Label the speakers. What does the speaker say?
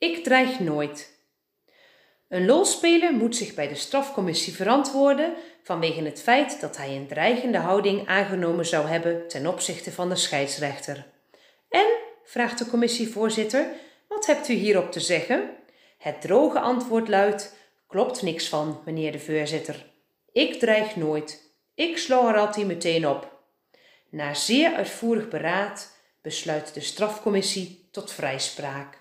Speaker 1: Ik dreig nooit. Een lolspeler moet zich bij de strafcommissie verantwoorden vanwege het feit dat hij een dreigende houding aangenomen zou hebben ten opzichte van de scheidsrechter. En, vraagt de commissievoorzitter, wat hebt u hierop te zeggen? Het droge antwoord luidt: Klopt niks van, meneer de voorzitter. Ik dreig nooit. Ik sloor er altijd meteen op. Na zeer uitvoerig beraad besluit de strafcommissie tot vrijspraak.